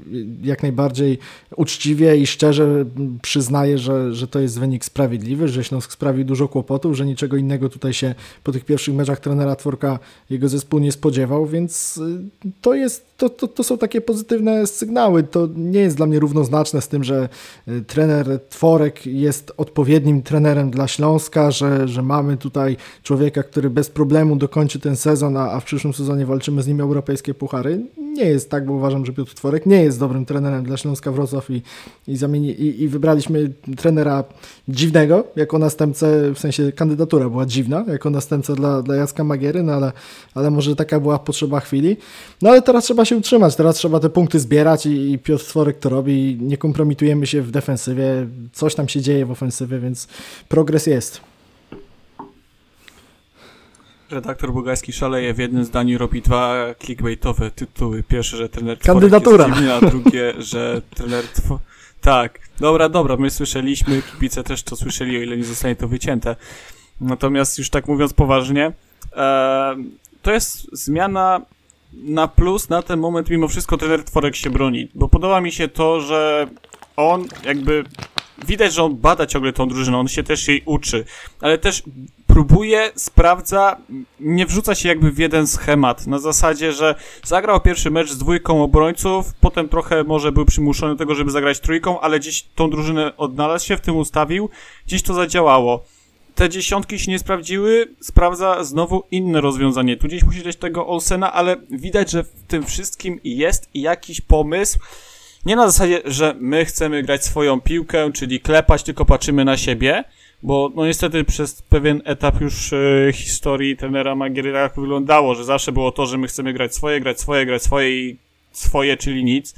S3: jak najbardziej uczciwie i szczerze przyznaje, że, że to jest wynik sprawiedliwy, że Śląsk sprawił dużo kłopotów, że niczego innego tutaj się po tych pierwszych meczach trenera Tworka jego zespół nie spodziewał, więc y, to jest to, to, to są takie pozytywne sygnały. To nie jest dla mnie równoznaczne z tym, że y, trener Tworek jest odpowiednim trenerem dla Śląska, że, że mamy tutaj człowieka, który bez problemu dokończy ten sezon, a, a w przyszłym sezonie walczymy z nim europejskie puchary. Nie jest tak, bo uważam, że Piotr Tworek nie jest dobrym trenerem dla Śląska Wrocław i, i, zamieni, i, i wybraliśmy trenera dziwnego jako następcę, w sensie kandydatura była dziwna, jako następcę dla, dla Jacka Magiery, no ale, ale może taka była potrzeba chwili. No ale teraz trzeba się utrzymać, teraz trzeba te punkty zbierać i, i Piotr Tworek to robi, nie kompromitujemy się w defensywie, coś tam się dzieje w ofensywie, więc progres jest.
S4: Redaktor Bugajski szaleje w jednym zdaniu, robi dwa clickbaitowe tytuły. Pierwsze, że trener
S3: Kandydatura.
S4: Jest dziwny, a drugie, że trener Tw Tak, dobra, dobra, my słyszeliśmy, kibice też to słyszeli, o ile nie zostanie to wycięte. Natomiast już tak mówiąc poważnie, e, to jest zmiana na plus na ten moment mimo wszystko trener Tworek się broni, bo podoba mi się to, że on jakby widać, że on bada ciągle tą drużynę, on się też jej uczy, ale też próbuje, sprawdza, nie wrzuca się jakby w jeden schemat, na zasadzie, że zagrał pierwszy mecz z dwójką obrońców, potem trochę może był przymuszony do tego, żeby zagrać trójką, ale gdzieś tą drużynę odnalazł się, w tym ustawił, gdzieś to zadziałało te dziesiątki się nie sprawdziły, sprawdza znowu inne rozwiązanie. Tu gdzieś musi dać tego Olsena, ale widać, że w tym wszystkim jest jakiś pomysł. Nie na zasadzie, że my chcemy grać swoją piłkę, czyli klepać, tylko patrzymy na siebie, bo no niestety przez pewien etap już e, historii trenera Magiery tak wyglądało, że zawsze było to, że my chcemy grać swoje, grać swoje, grać swoje i swoje, czyli nic.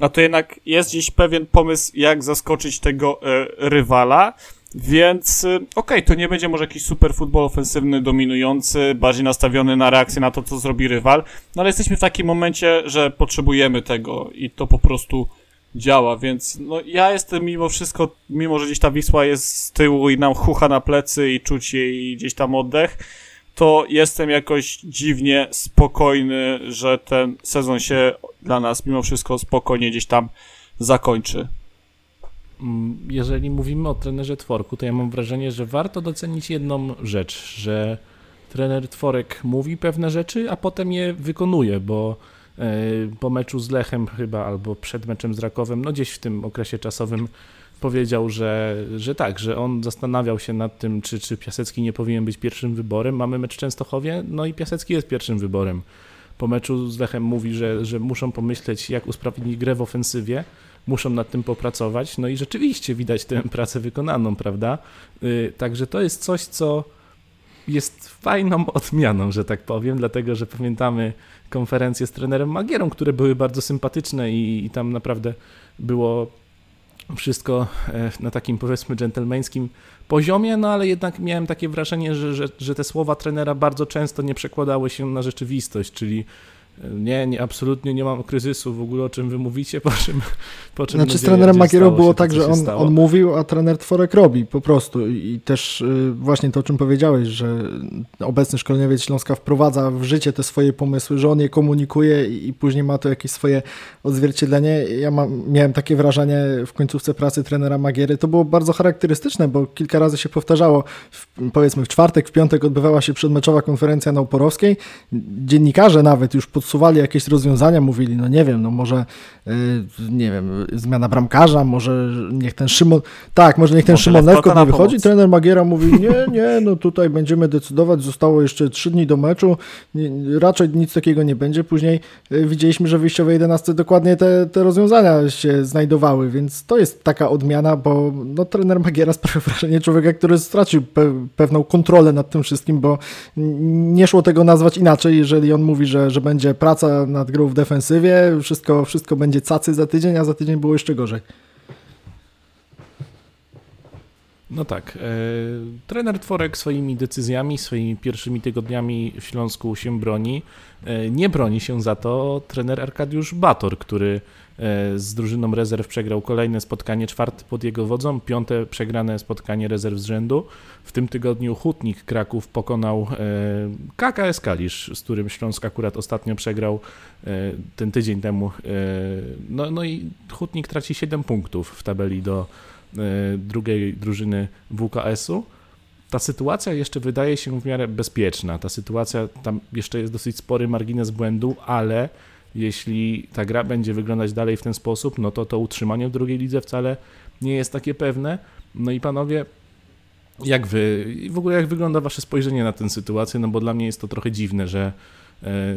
S4: A to jednak jest gdzieś pewien pomysł, jak zaskoczyć tego e, rywala. Więc y, okej, okay, to nie będzie może jakiś super futbol ofensywny, dominujący, bardziej nastawiony na reakcję na to, co zrobi rywal, no ale jesteśmy w takim momencie, że potrzebujemy tego i to po prostu działa, więc no ja jestem mimo wszystko, mimo że gdzieś ta Wisła jest z tyłu i nam chucha na plecy i czuć jej gdzieś tam oddech, to jestem jakoś dziwnie spokojny, że ten sezon się dla nas mimo wszystko spokojnie gdzieś tam zakończy.
S2: Mm, jeżeli mówimy o trenerze Tworku, to ja mam wrażenie, że warto docenić jedną rzecz, że trener Tworek mówi pewne rzeczy, a potem je wykonuje, bo po meczu z Lechem chyba, albo przed meczem z Rakowem, no gdzieś w tym okresie czasowym powiedział, że, że tak, że on zastanawiał się nad tym, czy, czy Piasecki nie powinien być pierwszym wyborem. Mamy mecz w Częstochowie, no i Piasecki jest pierwszym wyborem. Po meczu z Lechem mówi, że, że muszą pomyśleć, jak usprawnić grę w ofensywie, muszą nad tym popracować. No i rzeczywiście widać tę pracę wykonaną, prawda? Y, także to jest coś, co jest fajną odmianą, że tak powiem, dlatego że pamiętamy konferencje z trenerem Magierą, które były bardzo sympatyczne i, i tam naprawdę było wszystko e, na takim powiedzmy dżentelmeńskim poziomie, no ale jednak miałem takie wrażenie, że, że, że te słowa trenera bardzo często nie przekładały się na rzeczywistość, czyli nie, nie, absolutnie nie mam kryzysu w ogóle, o czym wy mówicie, po czym po czym
S3: Znaczy z trenerem Magierą było tak, że on, on mówił, a trener Tworek robi po prostu. I też y, właśnie to, o czym powiedziałeś, że obecny szkoleniowiec Śląska wprowadza w życie te swoje pomysły, że on je komunikuje i później ma to jakieś swoje odzwierciedlenie. Ja mam, miałem takie wrażenie w końcówce pracy trenera Magiery, to było bardzo charakterystyczne, bo kilka razy się powtarzało, w, powiedzmy w czwartek, w piątek odbywała się przedmeczowa konferencja na Oporowskiej, dziennikarze nawet już pod podsuwali jakieś rozwiązania, mówili, no nie wiem, no może, yy, nie wiem, zmiana bramkarza, może niech ten Szymon, tak, może niech ten może Szymon Lewko nie wychodzi. Pomoc. Trener Magiera mówi, nie, nie, no tutaj będziemy decydować, zostało jeszcze trzy dni do meczu, raczej nic takiego nie będzie. Później yy, widzieliśmy, że w wyjściowej 11 dokładnie te, te rozwiązania się znajdowały, więc to jest taka odmiana, bo no, trener Magiera sprawia wrażenie człowieka, który stracił pe pewną kontrolę nad tym wszystkim, bo nie szło tego nazwać inaczej, jeżeli on mówi, że, że będzie praca nad grą w defensywie, wszystko, wszystko będzie cacy za tydzień, a za tydzień było jeszcze gorzej.
S2: No tak. E, trener Tworek swoimi decyzjami, swoimi pierwszymi tygodniami w Śląsku się broni. E, nie broni się za to trener Arkadiusz Bator, który z drużyną rezerw przegrał kolejne spotkanie, czwarte pod jego wodzą, piąte przegrane spotkanie rezerw z rzędu. W tym tygodniu Hutnik Kraków pokonał KKS Kalisz, z którym Śląsk akurat ostatnio przegrał ten tydzień temu. No, no i Hutnik traci 7 punktów w tabeli do E, drugiej drużyny WKS-u, ta sytuacja jeszcze wydaje się w miarę bezpieczna. Ta sytuacja, tam jeszcze jest dosyć spory margines błędu, ale jeśli ta gra będzie wyglądać dalej w ten sposób, no to to utrzymanie w drugiej lidze wcale nie jest takie pewne. No i panowie, jak wy, w ogóle jak wygląda wasze spojrzenie na tę sytuację, no bo dla mnie jest to trochę dziwne, że e,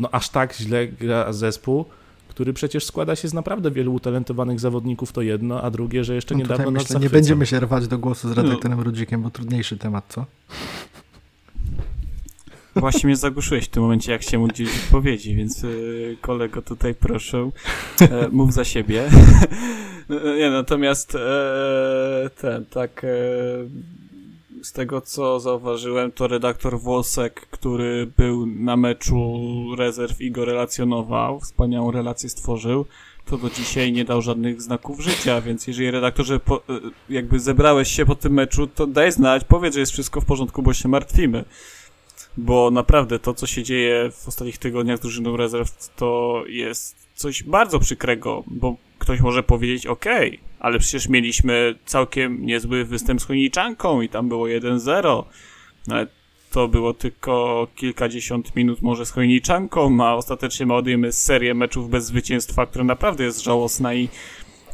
S2: no aż tak źle gra zespół, który przecież składa się z naprawdę wielu utalentowanych zawodników, to jedno, a drugie, że jeszcze no niedawno
S3: myślę, nas Nie będziemy się rwać do głosu z redaktorem no. Rudzikiem, bo trudniejszy temat, co?
S4: Właśnie mnie zagłuszyłeś w tym momencie, jak się udzielić odpowiedzi, więc yy, kolego tutaj proszę, e, mów za siebie. nie, natomiast e, ten, tak... E, z tego co zauważyłem, to redaktor Włosek, który był na meczu rezerw i go relacjonował, wspaniałą relację stworzył, to do dzisiaj nie dał żadnych znaków życia, więc jeżeli redaktorze po, e, jakby zebrałeś się po tym meczu, to daj znać, powiedz, że jest wszystko w porządku, bo się martwimy. Bo naprawdę to, co się dzieje w ostatnich tygodniach z drużyną rezerw, to jest coś bardzo przykrego, bo ktoś może powiedzieć, ok, ale przecież mieliśmy całkiem niezły występ z Chojniczanką i tam było 1-0, no ale to było tylko kilkadziesiąt minut może z Chojniczanką, a ostatecznie ma odjemy serię meczów bez zwycięstwa, która naprawdę jest żałosna i,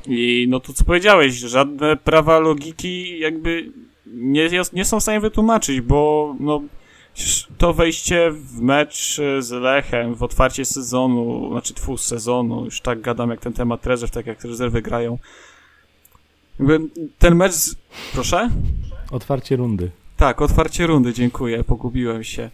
S4: i no to co powiedziałeś, żadne prawa logiki jakby nie, nie są w stanie wytłumaczyć, bo no to wejście w mecz z Lechem w otwarcie sezonu, znaczy twój sezonu, już tak gadam jak ten temat rezerw, tak jak rezerwy grają. Jakby ten mecz, z... proszę?
S2: Otwarcie rundy.
S4: Tak, otwarcie rundy, dziękuję, pogubiłem się.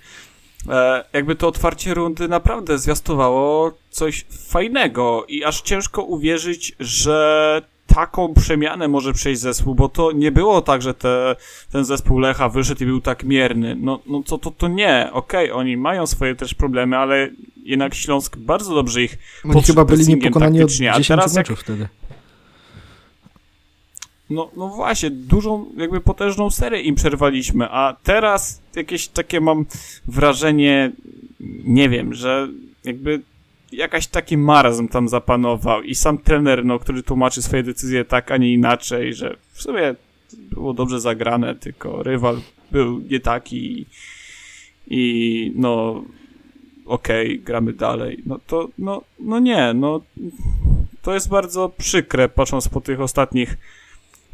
S4: E, jakby to otwarcie rundy naprawdę zwiastowało coś fajnego i aż ciężko uwierzyć, że taką przemianę może przejść zespół, bo to nie było tak, że te, ten zespół Lecha wyszedł i był tak mierny. No, no to, to, to nie. Okej, okay, oni mają swoje też problemy, ale jednak Śląsk bardzo dobrze ich
S3: Oni chyba byli niepokonani od 10 teraz meczów jak... wtedy.
S4: No, no właśnie, dużą, jakby potężną serię im przerwaliśmy, a teraz jakieś takie mam wrażenie, nie wiem, że jakby jakaś taki marazm tam zapanował i sam trener, no, który tłumaczy swoje decyzje tak, a nie inaczej, że w sumie było dobrze zagrane, tylko rywal był nie taki i, i no okej, okay, gramy dalej. No to, no, no nie, no to jest bardzo przykre, patrząc po tych ostatnich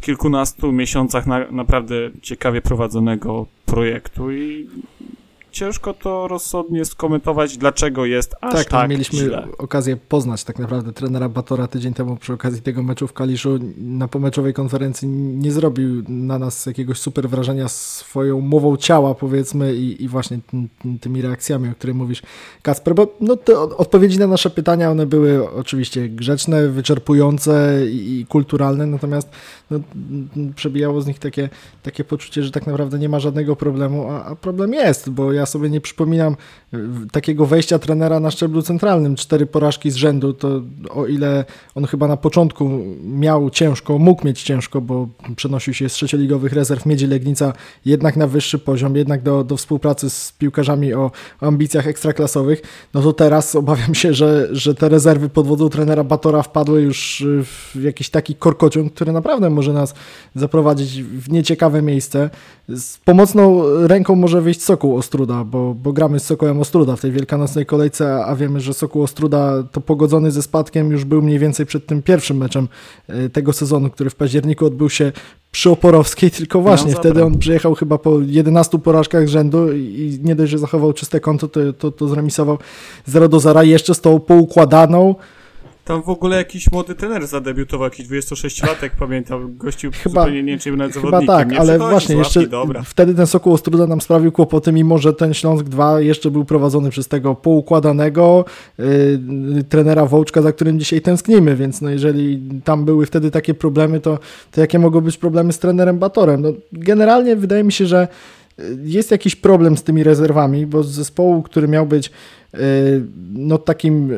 S4: kilkunastu miesiącach na, naprawdę ciekawie prowadzonego projektu i ciężko to rozsądnie skomentować, dlaczego jest aż
S3: tak,
S4: tak,
S3: mieliśmy
S4: źle.
S3: okazję poznać tak naprawdę trenera Batora tydzień temu przy okazji tego meczu w Kaliszu. Na pomeczowej konferencji nie zrobił na nas jakiegoś super wrażenia swoją mową ciała, powiedzmy, i, i właśnie tymi reakcjami, o których mówisz, Kasper, bo no, te odpowiedzi na nasze pytania, one były oczywiście grzeczne, wyczerpujące i, i kulturalne, natomiast no, przebijało z nich takie, takie poczucie, że tak naprawdę nie ma żadnego problemu, a, a problem jest, bo ja sobie nie przypominam takiego wejścia trenera na szczeblu centralnym, cztery porażki z rzędu, to o ile on chyba na początku miał ciężko, mógł mieć ciężko, bo przenosił się z trzecioligowych rezerw Miedzi Legnica jednak na wyższy poziom, jednak do, do współpracy z piłkarzami o, o ambicjach ekstraklasowych, no to teraz obawiam się, że, że te rezerwy pod wodzą trenera Batora wpadły już w jakiś taki korkociąg, który naprawdę może nas zaprowadzić w nieciekawe miejsce. Z pomocną ręką może wyjść Sokół Ostruda, bo, bo gramy z Sokołem Ostruda w tej wielkanocnej kolejce, a wiemy, że Sokół Ostruda to pogodzony ze spadkiem już był mniej więcej przed tym pierwszym meczem e, tego sezonu, który w październiku odbył się przy Oporowskiej, tylko właśnie no, wtedy on przyjechał chyba po 11 porażkach rzędu i nie dość, że zachował czyste konto, to, to, to zremisował 0 do 0 jeszcze z tą poukładaną,
S4: tam w ogóle jakiś młody trener zadebiutował, jakiś 26-latek, pamiętam, gościu chyba, zupełnie nie wiem, nawet
S3: Chyba tak,
S4: nie
S3: ale właśnie jeszcze
S4: dobra.
S3: wtedy ten Sokół Ostruda nam sprawił kłopoty, mimo że ten Śląsk 2 jeszcze był prowadzony przez tego poukładanego yy, trenera Wołczka, za którym dzisiaj tęsknimy, więc no jeżeli tam były wtedy takie problemy, to, to jakie mogą być problemy z trenerem Batorem? No, generalnie wydaje mi się, że y, jest jakiś problem z tymi rezerwami, bo z zespołu, który miał być no takim,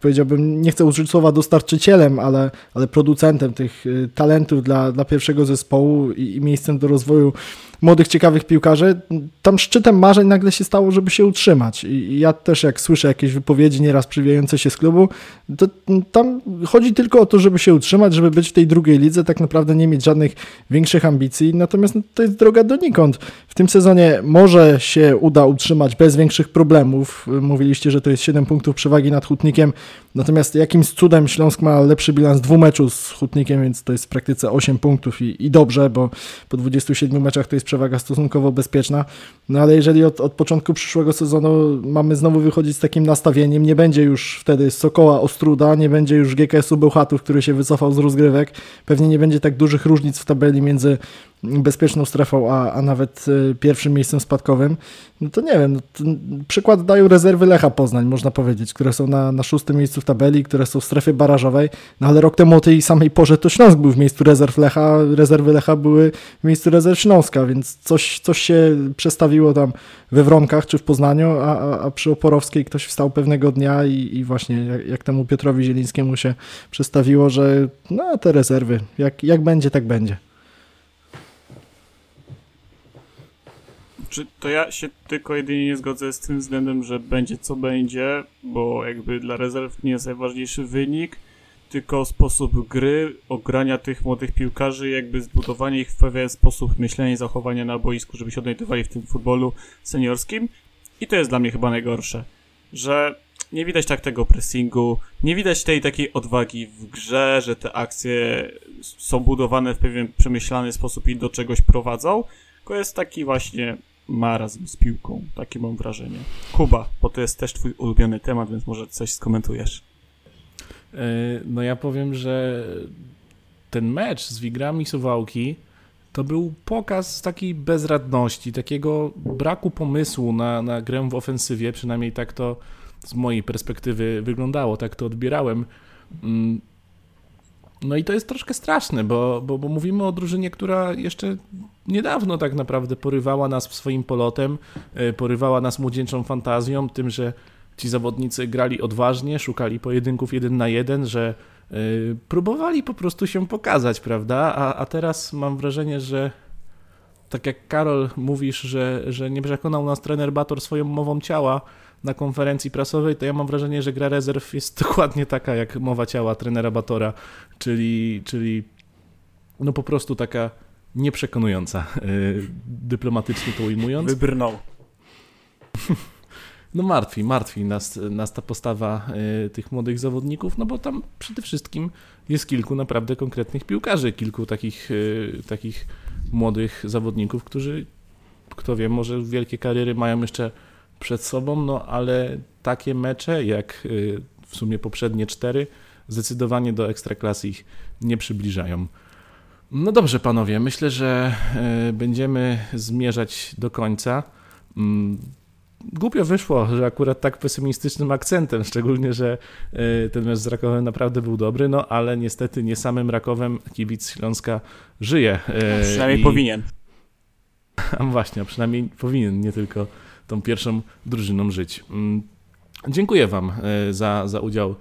S3: powiedziałbym, nie chcę użyć słowa dostarczycielem, ale, ale producentem tych y, talentów dla, dla pierwszego zespołu i, i miejscem do rozwoju młodych, ciekawych piłkarzy, tam szczytem marzeń nagle się stało, żeby się utrzymać. I ja też jak słyszę jakieś wypowiedzi nieraz przywijające się z klubu, to tam chodzi tylko o to, żeby się utrzymać, żeby być w tej drugiej lidze, tak naprawdę nie mieć żadnych większych ambicji, natomiast no, to jest droga donikąd. W tym sezonie może się uda utrzymać bez większych problemów. Mówiliście, że to jest 7 punktów przewagi nad Hutnikiem, natomiast jakimś cudem Śląsk ma lepszy bilans dwumeczu z Hutnikiem, więc to jest w praktyce 8 punktów i, i dobrze, bo po 27 meczach to jest przewaga stosunkowo bezpieczna. No ale jeżeli od, od początku przyszłego sezonu mamy znowu wychodzić z takim nastawieniem, nie będzie już wtedy Sokoła Ostruda, nie będzie już GKS-u Bełchatów, który się wycofał z rozgrywek, pewnie nie będzie tak dużych różnic w tabeli między bezpieczną strefą, a, a nawet e, pierwszym miejscem spadkowym, no to nie wiem, no przykład dają rezerwy Lecha Poznań, można powiedzieć, które są na, na szóstym miejscu w tabeli, które są w strefie barażowej, no ale rok temu o tej samej porze to Śląsk był w miejscu rezerw Lecha, rezerwy Lecha były w miejscu rezerw Śląska, więc coś, coś się przestawiło tam we Wronkach czy w Poznaniu, a, a przy Oporowskiej ktoś wstał pewnego dnia i, i właśnie jak, jak temu Piotrowi Zielińskiemu się przestawiło, że no te rezerwy, jak, jak będzie, tak będzie.
S4: Czy to ja się tylko jedynie nie zgodzę z tym względem, że będzie co będzie, bo jakby dla rezerw nie jest najważniejszy wynik, tylko sposób gry, ogrania tych młodych piłkarzy, jakby zbudowanie ich w pewien sposób myślenia i zachowania na boisku, żeby się odnajdywali w tym futbolu seniorskim. I to jest dla mnie chyba najgorsze, że nie widać tak tego pressingu, nie widać tej takiej odwagi w grze, że te akcje są budowane w pewien przemyślany sposób i do czegoś prowadzą, tylko jest taki właśnie marazm z piłką. Takie mam wrażenie. Kuba, bo to jest też twój ulubiony temat, więc może coś skomentujesz.
S2: E, no ja powiem, że ten mecz z Wigrami Suwałki to był pokaz takiej bezradności, takiego braku pomysłu na, na grę w ofensywie, przynajmniej tak to z mojej perspektywy wyglądało, tak to odbierałem. No i to jest troszkę straszne, bo, bo, bo mówimy o drużynie, która jeszcze niedawno tak naprawdę porywała nas swoim polotem, e, porywała nas młodzieńczą fantazją, tym, że ci zawodnicy grali odważnie, szukali pojedynków jeden na jeden, że e, próbowali po prostu się pokazać, prawda? A, a teraz mam wrażenie, że tak jak Karol mówisz, że, że nie przekonał nas trener Bator swoją mową ciała, na konferencji prasowej, to ja mam wrażenie, że gra rezerw jest dokładnie taka jak mowa ciała trenera Batora, czyli, czyli no po prostu taka nieprzekonująca, yy, dyplomatycznie to ujmując.
S4: Wybrnął.
S2: No martwi, martwi nas, nas ta postawa y, tych młodych zawodników, no bo tam przede wszystkim jest kilku naprawdę konkretnych piłkarzy, kilku takich, y, takich młodych zawodników, którzy, kto wie, może wielkie kariery mają jeszcze przed sobą, no ale takie mecze jak y, w sumie poprzednie cztery zdecydowanie do ekstraklasy ich nie przybliżają. No dobrze, panowie, myślę, że y, będziemy zmierzać do końca. Mm, Głupio wyszło, że akurat tak pesymistycznym akcentem, szczególnie, że y, ten mecz z Rakowem naprawdę był dobry, no ale niestety nie samym Rakowem kibic Śląska żyje.
S4: Przynajmniej
S2: i-
S4: powinien.
S2: a właśnie, a przynajmniej powinien nie tylko tą pierwszą drużyną żyć. Mm, Dziękuję Wam e, za, za udział e,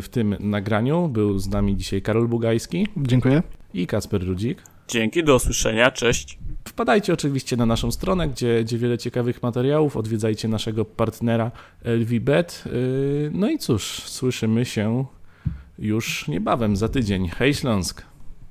S2: w tym nagraniu. Był z nami dzisiaj Karol Bugajski
S3: Dziękuję.
S2: i Kasper Rudzik.
S4: Dzięki, do usłyszenia, cześć.
S2: Wpadajcie oczywiście na naszą stronę, gdzie, gdzie wiele ciekawych materiałów. Odwiedzajcie naszego partnera LVBet. Yy, No i cóż, słyszymy się już niebawem, za tydzień. Hej Śląsk!